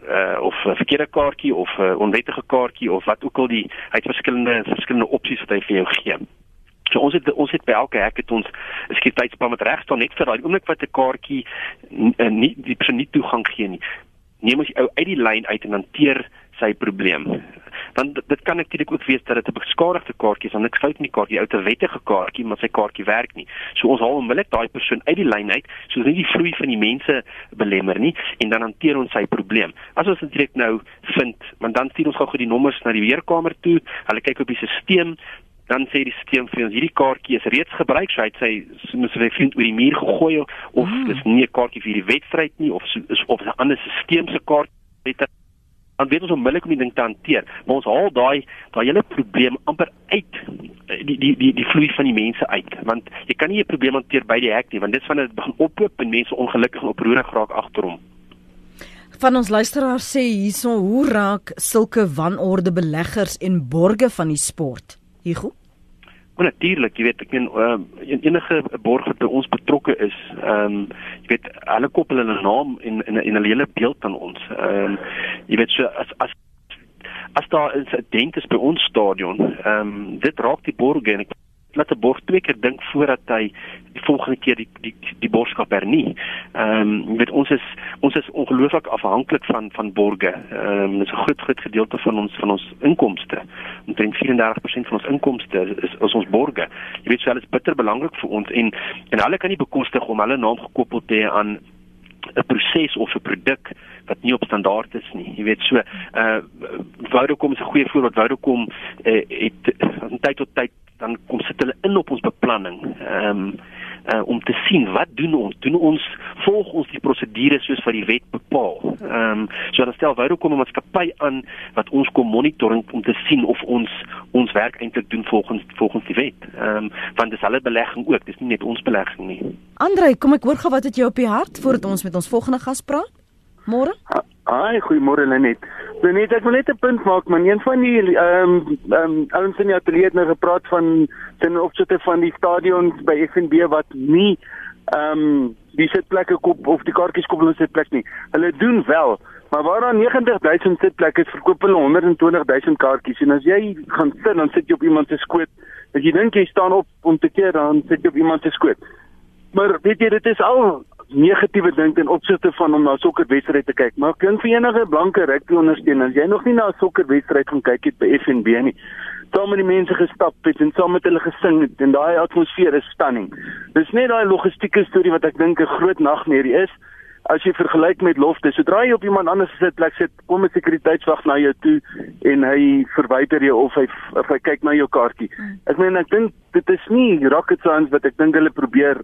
uh of 'n verkeerde kaartjie of 'n onwettige kaartjie of wat ook al die hy het verskillende verskillende opsies wat hy vir jou gee. So ons het ons het by elke hek het ons 'n sekuriteitsspan wat reg staan net vir daai oomblik wat 'n kaartjie nie die persoon nie toegang gee nie. Neem ons ou uit die lyn uit en hanteer sy probleem want dit kan natuurlik ook wees dat dit 'n beskadigde kaartjie is, want niks fout met die kaartjie, ouer wettige kaartjie, maar sy kaartjie werk nie. So ons haal onmiddellik daai persoon uit die lyn uit, sodat nie die vloei van die mense belemmer nie en dan hanteer ons sy probleem. As ons dit nou vind, want dan stuur ons gou-gou die nommers na die weerkamer toe. Hulle kyk op die stelsel dan sê die stelsel vir ons hierdie kaartjie is reeds gebruik, so hy het sy moet sy vriend oor die muur gegooi of mm. dis nie 'n kaartjie vir die wedstryd nie of so, is of 'n ander stelsel se kaart het dan weet ons onmiddellik om die ding te hanteer. Maar ons haal daai daai hele probleem amper uit eh, die die die die vloei van die mense uit, want jy kan nie 'n probleem hanteer by die hek nie, want dit van dit begin ophoop en mense ongelukkig en oproerig raak agterom. Van ons luisteraars sê hierso hoe raak sulke wanorde beleggers en borge van die sport? Hugo Maar natuurlik, jy weet, ek meen uh, enige borg wat by ons betrokke is, ehm um, jy weet, hulle koppel hulle naam en en en hulle hele beeld aan ons. Ehm um, jy weet so as as as daar 'n insident is by ons stadion, ehm um, dit raak die borg en ek laat 'n borg twee keer dink voordat hy die volgende keer die die die borgskap hernie. Ehm um, jy weet ons is ons is ongelooflik afhanklik van van borge. Ehm um, dit is 'n groot groot gedeelte van ons van ons inkomste. Omtrent 34% van ons inkomste is is ons borge. Jy weet so alles bitter belangrik vir ons en en hulle kan nie bekostig om hulle naam gekoppel te hê aan 'n proses of 'n produk wat nie op standaard is nie. Jy weet so, uh Vodacom is 'n goeie voorbeeld. Vodacom uh, het van tyd tot tyd dan kom sit hulle in op ons beplanning. Ehm um, uh, om te sien wat doen ons? Doen ons volg ons die prosedures soos wat die wet bepaal? Ehm um, so dan stel Vodacom 'n maatskappy aan wat ons kom monitoring om te sien of ons ons werk eintlik doen volgens volgens die wet. Ehm um, want dis hulle belegging ook, dis nie net ons belegging nie. Andre, kom ek hoor gou wat het jy op die hart voordat ons met ons volgende gas praat? Môre? Haai, goeiemôre Lenet. Lenet, ek wil net 'n punt maak, man. Een van die ehm um, ehm um, ouens in die ateljee het nou gepraat van ten opsigte van die stadions by FNB wat nie ehm um, die sitplekke koop of die kaartjies koop hulle sitplek nie. Hulle doen wel, maar waar daar 90000 sitplekke is, verkoop hulle 120000 kaartjies en as jy gaan sit, dan sit jy op iemand se skoot. As jy dink jy staan op om te keer, dan sit jy op iemand se skoot. Maar weet jy, dit is al negatiewe ding ten opsigte van om na sokkerwedstryd te kyk. Maar klink vir enige blanke rugby ondersteuner, as jy nog nie na 'n sokkerwedstryd gaan kyk het by FNB nie, saam met die mense gestap het en saam met hulle gesing het en daai atmosfeer is stunning. Dis net daai logistieke storie wat ek dink 'n groot nagmerrie is. As jy vergelyk met lofte, sodra jy op iemand anders se plek sit, kom 'n sekuriteitswag na jou toe en hy verwyder jou of hy of hy kyk na jou kaartjie. Hmm. Ek meen ek dink dit is nie rocket science wat ek dink hulle probeer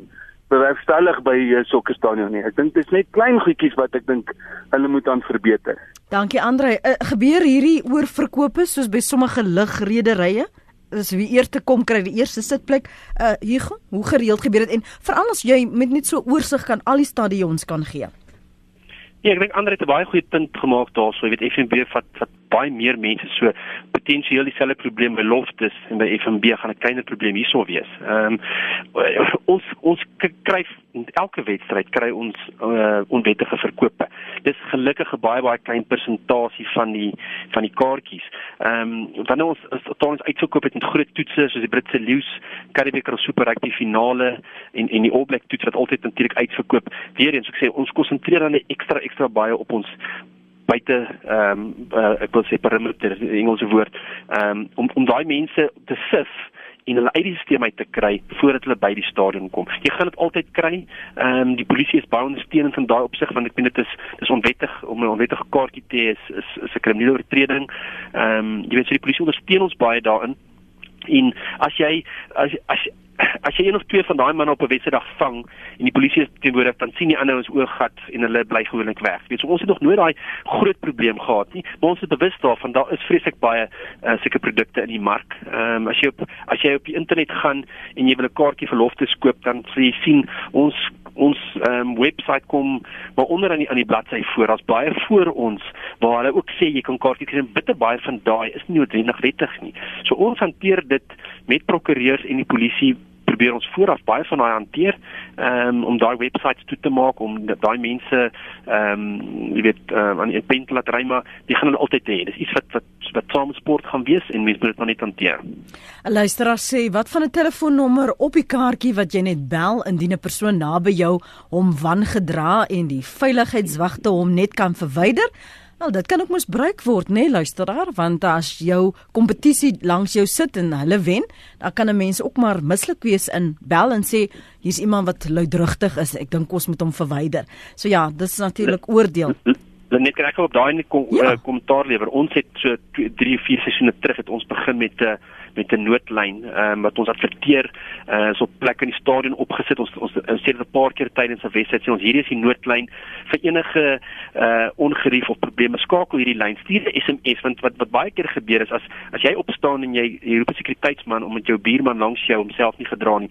bewerkstellig by uh, sokkerstadion nie. Ek dink dit is net klein goedjies wat ek dink hulle moet aan verbeter. Dankie Andre. Uh, gebeur hierdie oorverkope soos by sommige ligrederye? Is wie eers te kom kry die eerste sitplek? Uh Hugo, hoe gereeld gebeur dit en veral as jy met net so oorsig kan al die stadions kan gee? Ja, ek dink Andre het 'n baie goeie punt gemaak daarso. Jy weet FNB vat vat baie meer mense so potensieel dieselfde probleem by Loftus en by FNB gaan 'n kleiner probleem hierso wees. Ehm um, ons ons kry elke wedstryd kry ons uh, onwettige verkope. Dis gelukkig 'n baie baie klein persentasie van die van die kaartjies. Ehm um, wanneer ons totaal ons uitverkoop het met groot toetse soos die Britse Lions, Karibeker Super Rugby finale en en die All Black toets wat altyd natuurlik uitverkoop. Weereens ek sê ons konsentreer dan ekstra ekstra baie op ons buite ehm um, uh, ek wil sê perimeter Engelse woord ehm um, om om daai mense te sif en hulle uit die stelsel uit te kry voordat hulle by die stadion kom. Jy gaan dit altyd kry. Ehm um, die polisie is baie ondersteunend in daai opsig want ek weet dit is dis onwettig om 'n onwettige kaartjie te hê is is, is 'n kriminele oortreding. Ehm um, jy weet so die polisie ondersteun ons baie daarin. En as jy as as as jy een of twee van daai manne op 'n wedstryd vang en die polisie is teenwoordig dan sien die ander ons oorgat en hulle bly gewoonlik weg. Weet so ons het nog nooit daai groot probleem gehad nie, maar ons is bewus daarvan daar is vreeslik baie uh, sulke produkte in die mark. Ehm um, as jy op as jy op die internet gaan en jy wil 'n kaartjie vir lofte koop dan sal jy sien ons ons ehm um, webwerf kom maar onder aan die aan die bladsy voor. Daar's baie voor ons waar hulle ook sê jy kan kaartjies kry en bitter baie van daai is nie noodwendig wettig nie. So ons hanteer dit met prokureurs en die polisie probeer ons vooraf baie van daai hanteer um, om daai webwerf toe te maak om daai mense ehm um, jy weet um, aan die pen te laat ry maar die gaan hulle altyd hê. Dis iets wat wat wat transport gaan wees en mense moet dit maar net hanteer. 'n Luisteraar sê wat van 'n telefoonnommer op die kaartjie wat jy net bel indien 'n persoon naby jou hom wangedra en die veiligheidswagte hom net kan verwyder? Wel, dit kan ook misbruik word, nê, nee, luisteraar, want as jou kompetisie langs jou sit en hulle wen, dan kan 'n mens ook maar mislik wees in bel en sê hier's iemand wat luidrugtig is. Ek dink ons moet hom verwyder. So ja, dis natuurlik oordeel. Net kan ek op daai kom ja. uh, kommentaar lewer. Ons het so 3 of 4 seisoene terug het ons begin met 'n uh, met 'n noodlyn um, wat ons adverteer uh, so plek in die stadion opgesit. Ons ons sê dit 'n paar keer tydens 'n wedstryd sê ons hierdie is die noodlyn vir enige uh, ongerief of probleme. Skakel hierdie lyn. Stuur 'n SMS want wat wat baie keer gebeur is as as jy opstaan en jy, jy roep 'n sekuriteitsman om met jou buurman langs jou homself nie gedra nie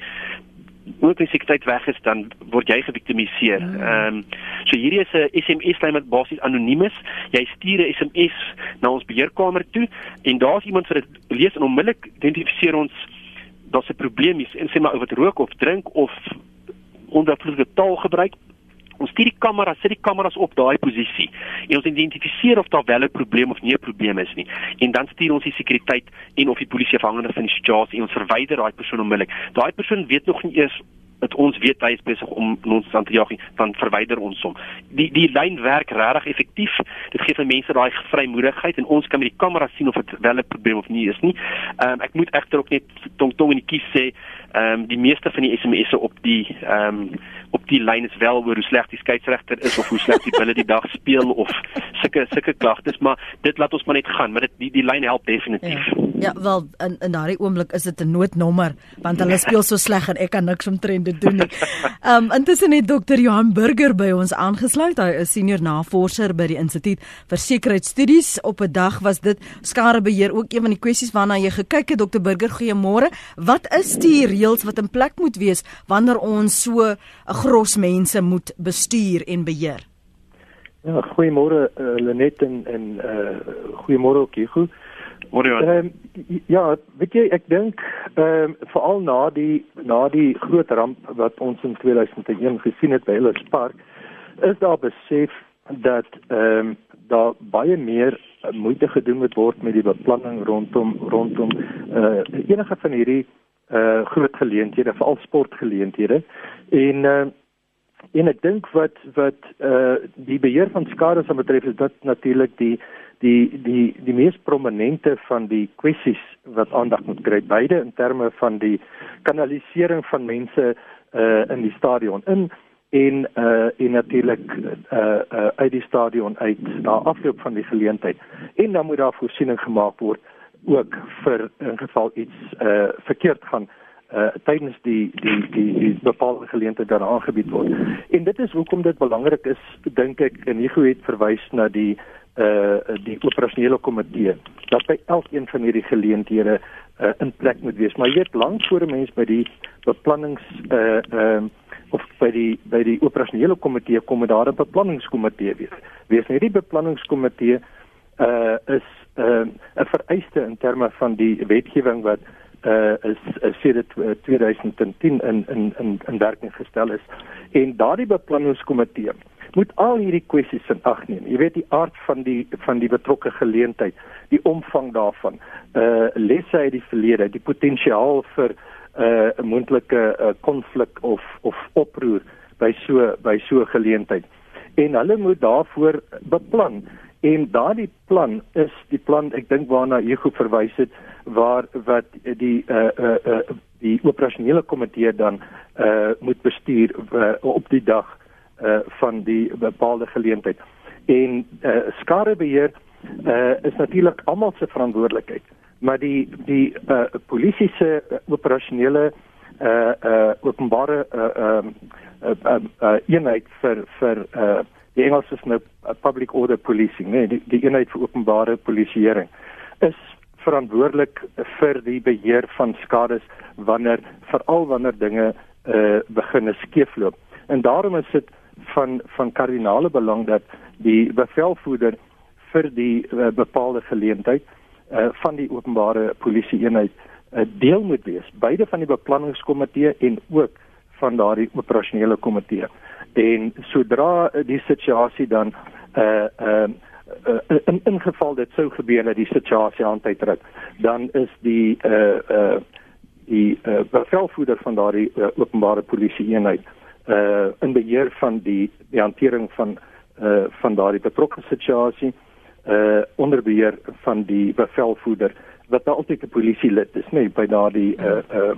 ook as ek tyd weg is dan word jy geviktimiseer. Hmm. Ehm um, so hierdie is 'n SMS lyn wat basies anoniem is. Jy stuur 'n SMS na ons beheerkamer toe en daar's iemand wat dit lees en onmiddellik identifiseer ons daar's 'n probleem hier en sê maar wat rook of drink of ondervloedige taal gebruik Ons stuur die kamera, sit die kameras op daai posisie en ons identifiseer of daar wel 'n probleem of nie 'n probleem is nie. En dan stuur ons die sekuriteit en of die polisie afhangende van die situasie en ons verwyder daai persoon onmiddellik. Daai persoon weet nog nie eers dat ons weet hy is besig om ons aan te jag dan verwyder ons hom. Die die lyn werk regtig effektief. Dit gee vir mense daai vrymoedigheid en ons kan met die kamera sien of dit wel 'n probleem of nie is nie. Ehm um, ek moet egter ook net tong tong in die kies sê, ehm um, die meeste van die SMS'e op die ehm um, op die lyn is wel oor hoe sleg die skeieregter is of hoe sleg die bulle die dag speel of sulke sulke klagtes, maar dit laat ons maar net gaan, maar dit die die lyn help definitief. Ja, ja wel in in daardie oomblik is dit 'n noodnommer want hulle speel so sleg en ek kan niks omtrent dit doen nie. Ehm um, intussen het dokter Johan Burger by ons aangesluit. Hy is senior navorser by die Instituut vir Sekuriteitsstudies. Op 'n dag was dit skadebeheer ook een van die kwessies waarna jy gekyk het dokter Burger. Goeiemôre. Wat is die reëls wat in plek moet wees wanneer ons so 'n gros mense moet bestuur en beheer. Ja, goeiemôre uh, Lenet en en uh goeiemôre ook Hugo. Môre. Ehm um, ja, weet jy ek dink ehm um, veral na die na die groot ramp wat ons in 2001 gesien het by Ellis Park is daar besef dat ehm um, daar baie meer moeite gedoen moet word met die beplanning rondom rondom uh enige van hierdie uh groot geleenthede, veral sportgeleenthede. En uh en ek dink wat wat uh die beheer van skade sal betref is dit natuurlik die die die die mees prominente van die kwessies wat aandag moet kry beide in terme van die kanalisering van mense uh in die stadion in en uh en natuurlik uh, uh uit die stadion uit na afloop van die geleentheid en dan moet daar voorsiening gemaak word ook vir in geval iets uh verkeerd gaan uh tydens die die die die bepaalde geleenthede daar aangebied word. En dit is hoekom dit belangrik is dink ek en Hugo het verwys na die uh die operasionele komitee dat by elkeen van hierdie geleenthede uh in plek moet wees. Maar jy weet lank voor 'n mens by die beplannings uh ehm uh, of by die by die operasionele komitee kom daar 'n beplanningskomitee wees. Wees nie die beplanningskomitee uh is uh, 'n vereiste in terme van die wetgewing wat uh, is sedert 2010 in in in in werking gestel is en daardie beplanningskomitee moet al hierdie kwessies in ag neem. Jy weet die aard van die van die betrokke geleentheid, die omvang daarvan, uh lesse uit die verlede, die potensiaal vir 'n uh, moontlike konflik uh, of of oproer by so by so geleentheid. En hulle moet daarvoor beplan En daardie plan is die plan ek dink waarna Hugo verwys het waar wat die uh uh, uh die operasionele komitee dan uh moet bestuur uh, op die dag uh van die bepaalde geleentheid. En uh skadebeheer uh is natuurlik almal se verantwoordelikheid, maar die die uh polisie se operasionele uh uh openbare uh um uh, uh, uh eenheid vir vir uh die Engels is nou public order policing, nee, die, die eenheid vir openbare polisieering is verantwoordelik vir die beheer van skades wanneer veral wanneer dinge uh begin skeefloop. En daarom is dit van van kardinale belang dat die bevelvoerder vir die uh, bepaalde geleentheid uh van die openbare polisie eenheid uh, deel moet wees, beide van die beplanningskomitee en ook van daardie operasionele komitee. En sodra die situasie dan uh uh uh, in in geval dit sou gebeur dat die situasie aan tyd trek dan is die uh uh die uh, bevelvoerder van daardie uh, openbare polisie eenheid uh in beheer van die die hantering van uh van daardie betrokke situasie uh onder beheer van die bevelvoerder wat nou altyd 'n polisie lid is, nê, nee, by daardie uh uh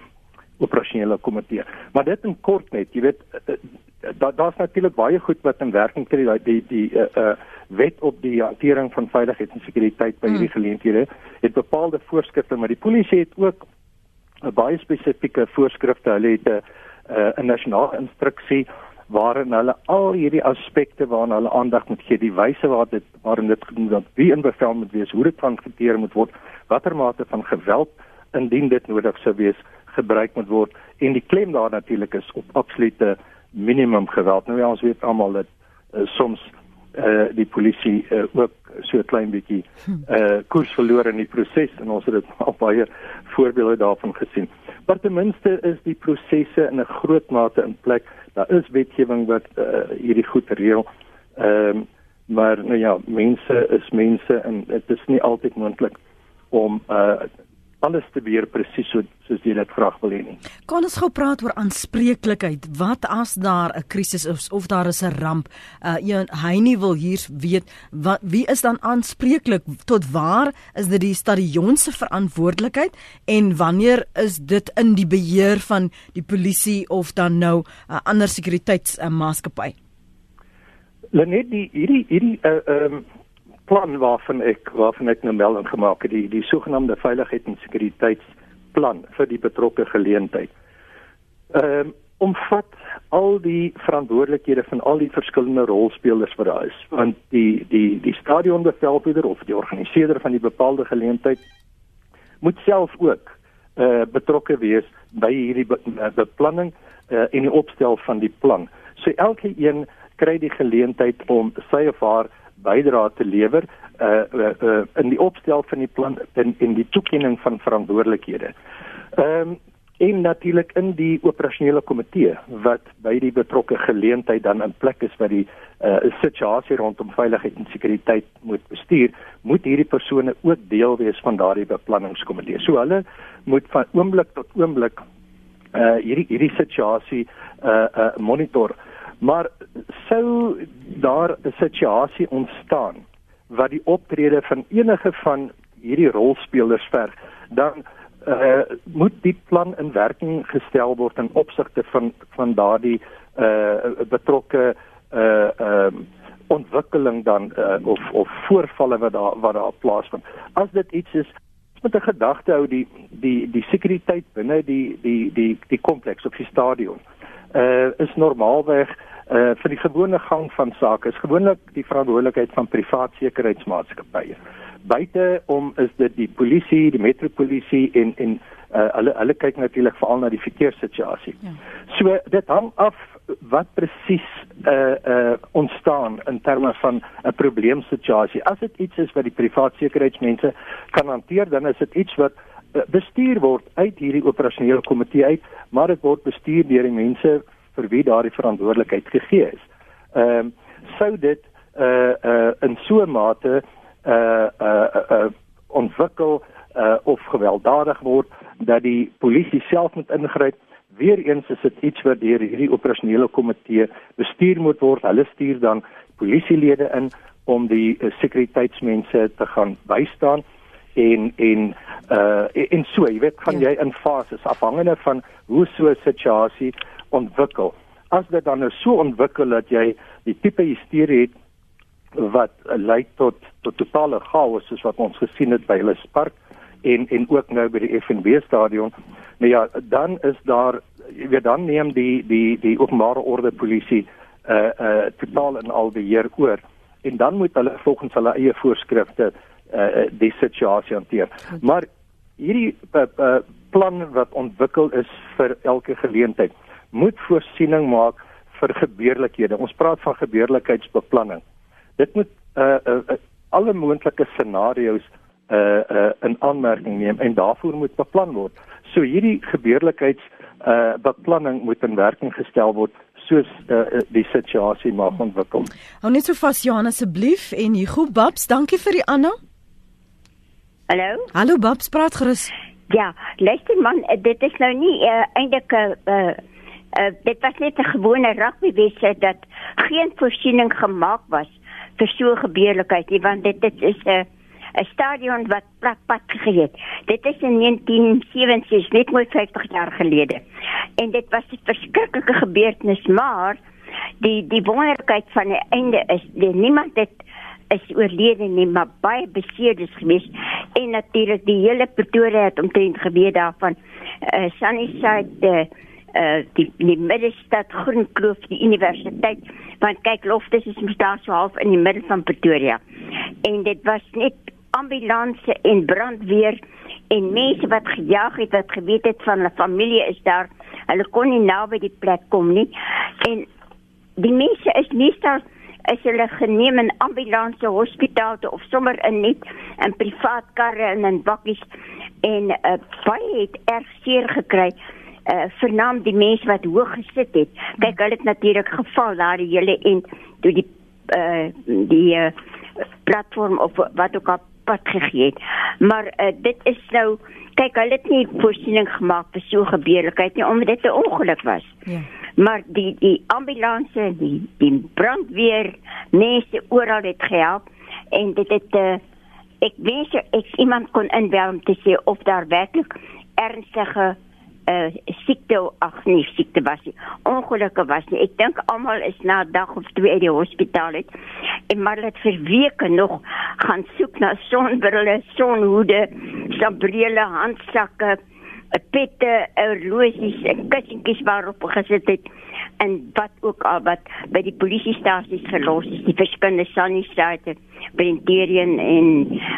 operasionele komitee. Maar dit in kort net, jy weet uh, daar daar's natuurlik baie goed wat in werking kry daai die die uh uh wet op die hantering van veiligheid en sekuriteit by hierdie hmm. geleenthede het bepaalde voorskrifte, maar die polisie het ook 'n baie spesifieke voorskrifte. Hulle het 'n uh, 'n nasionale instruksie waarin hulle al hierdie aspekte waarna hulle aandag moet gee, die wyse waarop dit waarin dit gedoen word, wie in bevel moet wees, hoe dit van hanteer moet word, watter mate van geweld indien dit nodig sou wees gebruik moet word en die klem daar natuurlik is op absolute minimum geweld. Nou ja, ons weet almal dat uh, soms uh die polisie uh, ook so 'n klein bietjie uh koers verloor in die proses en ons het dit al baie voorbeelde daarvan gesien. Maar ten minste is die prosesse in 'n groot mate in plek. Daar is wetgewing wat uh hierdie goed reël. Ehm um, maar nou ja, mense is mense en dit is nie altyd moontlik om uh alles te beheer presies so soos jy dit graag wil hê nie. Kan ons gou praat oor aanspreeklikheid? Wat as daar 'n krisis is of daar is 'n ramp? Uh jy hy nie wil hier weet wat wie is dan aanspreeklik tot waar is dit die stadion se verantwoordelikheid en wanneer is dit in die beheer van die polisie of dan nou 'n uh, ander sekuriteitsmaatskappy? Uh, Lenet die hierdie hierdie uh um plan waarvan ek waarvan ek nou melding gemaak het die die sogenaamde veiligheid en sekuriteitsplan vir die betrokke geleentheid. Ehm um, omvat al die verantwoordelikhede van al die verskillende rolspelers wat daar is want die die die stadionbevelvoerder of die organiseerder van die bepaalde geleentheid moet self ook eh uh, betrokke wees by hierdie be, uh, beplanning uh, en die opstel van die plan. So elke een kry die geleentheid om sy of haar bydra te lewer uh, uh, uh in die opstel van die plan en in die toekenning van verantwoordelikhede. Ehm um, en natuurlik in die operasionele komitee wat by die betrokke geleentheid dan in plek is wat die uh situasie rondom veiligheid en sekuriteit moet bestuur, moet hierdie persone ook deel wees van daardie beplanningskomitee. So hulle moet van oomblik tot oomblik uh hierdie hierdie situasie uh uh monitor. Maar sou daar 'n situasie ontstaan wat die optrede van enige van hierdie rolspelers verg, dan uh, moet die plan in werking gestel word in opsigte van van daardie uh, betrokke uh um ontwikkeling dan uh, of of voorvalle wat daar wat daar plaasvind. As dit iets is met 'n gedagte hou die die die sekuriteit binne die die die die kompleks of die stadion uh is normaalweg uh vir die gewone gang van sake is gewoonlik die verantwoordelikheid van privaat sekuriteitsmaatskappye. Buite om is dit die polisie, die metropolisie en en uh hulle hulle kyk natuurlik veral na die verkeerssituasie. Ja. So dit hang af wat presies uh uh ontstaan in terme van 'n probleemsituasie. As dit iets is wat die privaat sekuriteitsmense kan hanteer, dan is dit iets wat bestuur word uit hierdie operasionele komitee uit, maar dit word bestuur deur die mense vir wie daardie verantwoordelikheid gegee is. Ehm um, sou dit uh uh in so 'n mate uh uh uh ontwikkel uh of gewelddadig word dat die polisie self moet ingryp. Weereens is dit iets wat deur hierdie operasionele komitee bestuur moet word. Hulle stuur dan polisielede in om die uh, sekuriteitsmense te gaan bystaan en en uh en so jy weet gaan ja. jy in fases afhangende van hoe so 'n situasie ontwikkel. As dit dan nou so ontwikkel dat jy die tipe hysterie het wat lei tot tot totale chaos soos wat ons gesien het by Ellis Park en en ook nou by die FNB stadion. Nou ja, dan is daar jy weet dan neem die die die openbare orde polisie uh uh totaal en al beheer oor en dan moet hulle volgens hulle eie voorskrifte uh die situasie hanteer. Maar hierdie uh, uh, plan wat ontwikkel is vir elke geleentheid moet voorsiening maak vir gebeurlikhede. Ons praat van gebeurlikheidsbeplanning. Dit moet uh, uh, uh alle moontlike scenario's uh uh in aanmerking neem en daarvoor moet beplan word. So hierdie gebeurlikheids uh beplanning moet in werking gestel word soos uh, die situasie mag ontwikkel. Hou net so vas Johan asseblief en Hugo Babs, dankie vir die aanhou. Hallo. Hallo Babs, praat gerus. Ja, luister man, dit is nou nie uh, eintlik 'n uh, Uh, dit was net 'n gewone rugbywedstryd dat geen voorsiening gemaak was vir so gebeurlikheid nie want dit, dit is 'n 'n stadion wat plat pad gegee het. Dit is in 1967, net mooi 50 jaar gelede. En dit was 'n verskriklike gebeurtenis, maar die die wonderlikheid van die einde is die niemand het is oorlede nie, maar baie beseerdes gewees en natuurlik die hele Pretoria het omtrent geweet daarvan. Uh, Sunnyside uh, uh die die middestad Groenkloof die universiteit want kyk Loftus is mos daar so half in die middel van Pretoria en dit was net ambulanse en brandweer en mense wat gejaag het wat geweet het van 'n familie is daar. Hulle kon nie naby die plek kom nie. En die mense is nie stel is hulle geneem in ambulanse hospitaal toe of sommer in net in privaat karre en in bakkies en uh, baie het erg seer gekry. Uh, vernaam die mense wat hoog gesit het. Kyk, hulle het natuurlik geval daar die hele en toe die uh, die uh, platform of wat ook al pad gegee het. Maar uh, dit is nou kyk hulle het nie voorsiening gemaak vir so gebeurlikheid nie omdat dit 'n ongeluk was. Ja. Maar die die ambulanse, die die brandweer, mense oral het gehelp en dit het uh, ek wens ek iemand kon inbel om te sê of daar werklik ernstige uh, siekte ag nee siekte was nie ongelukke was nie. Ek dink almal is na 'n dag of twee uit die hospitaal het en maar het vir weke nog gaan soek na sonbrille sonhoede sambrele handsakke 'n pette horlosies en kussentjies waarop gesit het en wat ook al wat by die polisiestasies verlos is. Die verskillende sanitaire Brenterian en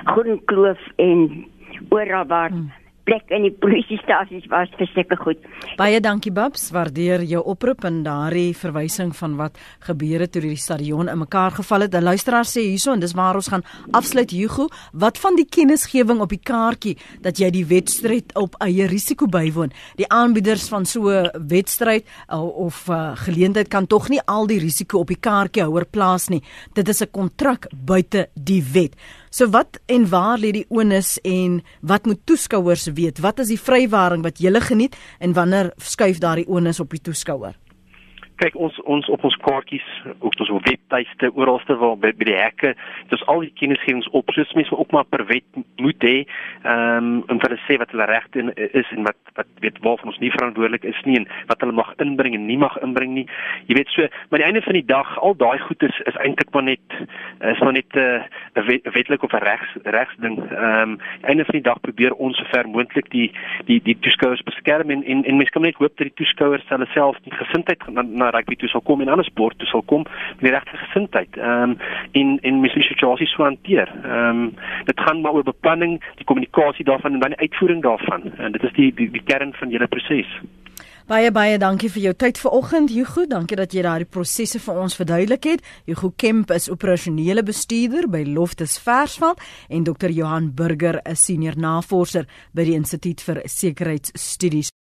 Groenkloof en oral waar hmm plek in die polisiestasies was vir sulke goed. Baie dankie Babs, waardeer jou oproep en daardie verwysing van wat gebeur het toe die stadion in mekaar geval het. 'n Luisteraar sê hierso en dis waar ons gaan afsluit Hugo, wat van die kennisgewing op die kaartjie dat jy die wedstryd op eie risiko bywoon? Die aanbieders van so 'n wedstryd of uh, geleentheid kan tog nie al die risiko op die kaartjie houer plaas nie. Dit is 'n kontrak buite die wet. So wat en waar lê die onus en wat moet toeskouers weet? Wat is die vrywaring wat jy geniet en wanneer skuif daardie onus op die toeskouer? Kyk ons ons op ons kaartjies ook ons webtuiste oralste waar by, by die hekke dis al die kennisgewings op. Soos mense ook maar per wet moet hê um, om hulle sê wat hulle regte is en wat wat weet waarvan ons nie verantwoordelik is nie en wat hulle mag inbring en nie mag inbring nie. Jy weet so maar die einde van die dag al daai goed is is eintlik maar net is maar net eh, 'n uh, wetlik of 'n regs regs ding. Ehm um, einde van die dag probeer ons so ver moontlik die die die toeskouers beskerm en en, en mense kan net hoop dat die toeskouers hulle self die gesindheid na, na rugby toe sal kom en ander sport toe sal kom met die regte gesindheid. Ehm um, in in mens situasies so hanteer. Ehm um, dit gaan maar oor beplanning, die kommunikasie daarvan en dan die uitvoering daarvan. En dit is die die, die kern van julle proses. Baie baie dankie vir jou tyd vanoggend Hugo. Dankie dat jy daardie prosesse vir ons verduidelik het. Hugo Kemp is operasionele bestuurder by Loftus Versveld en Dr Johan Burger is senior navorser by die Instituut vir Sekuriteitsstudies.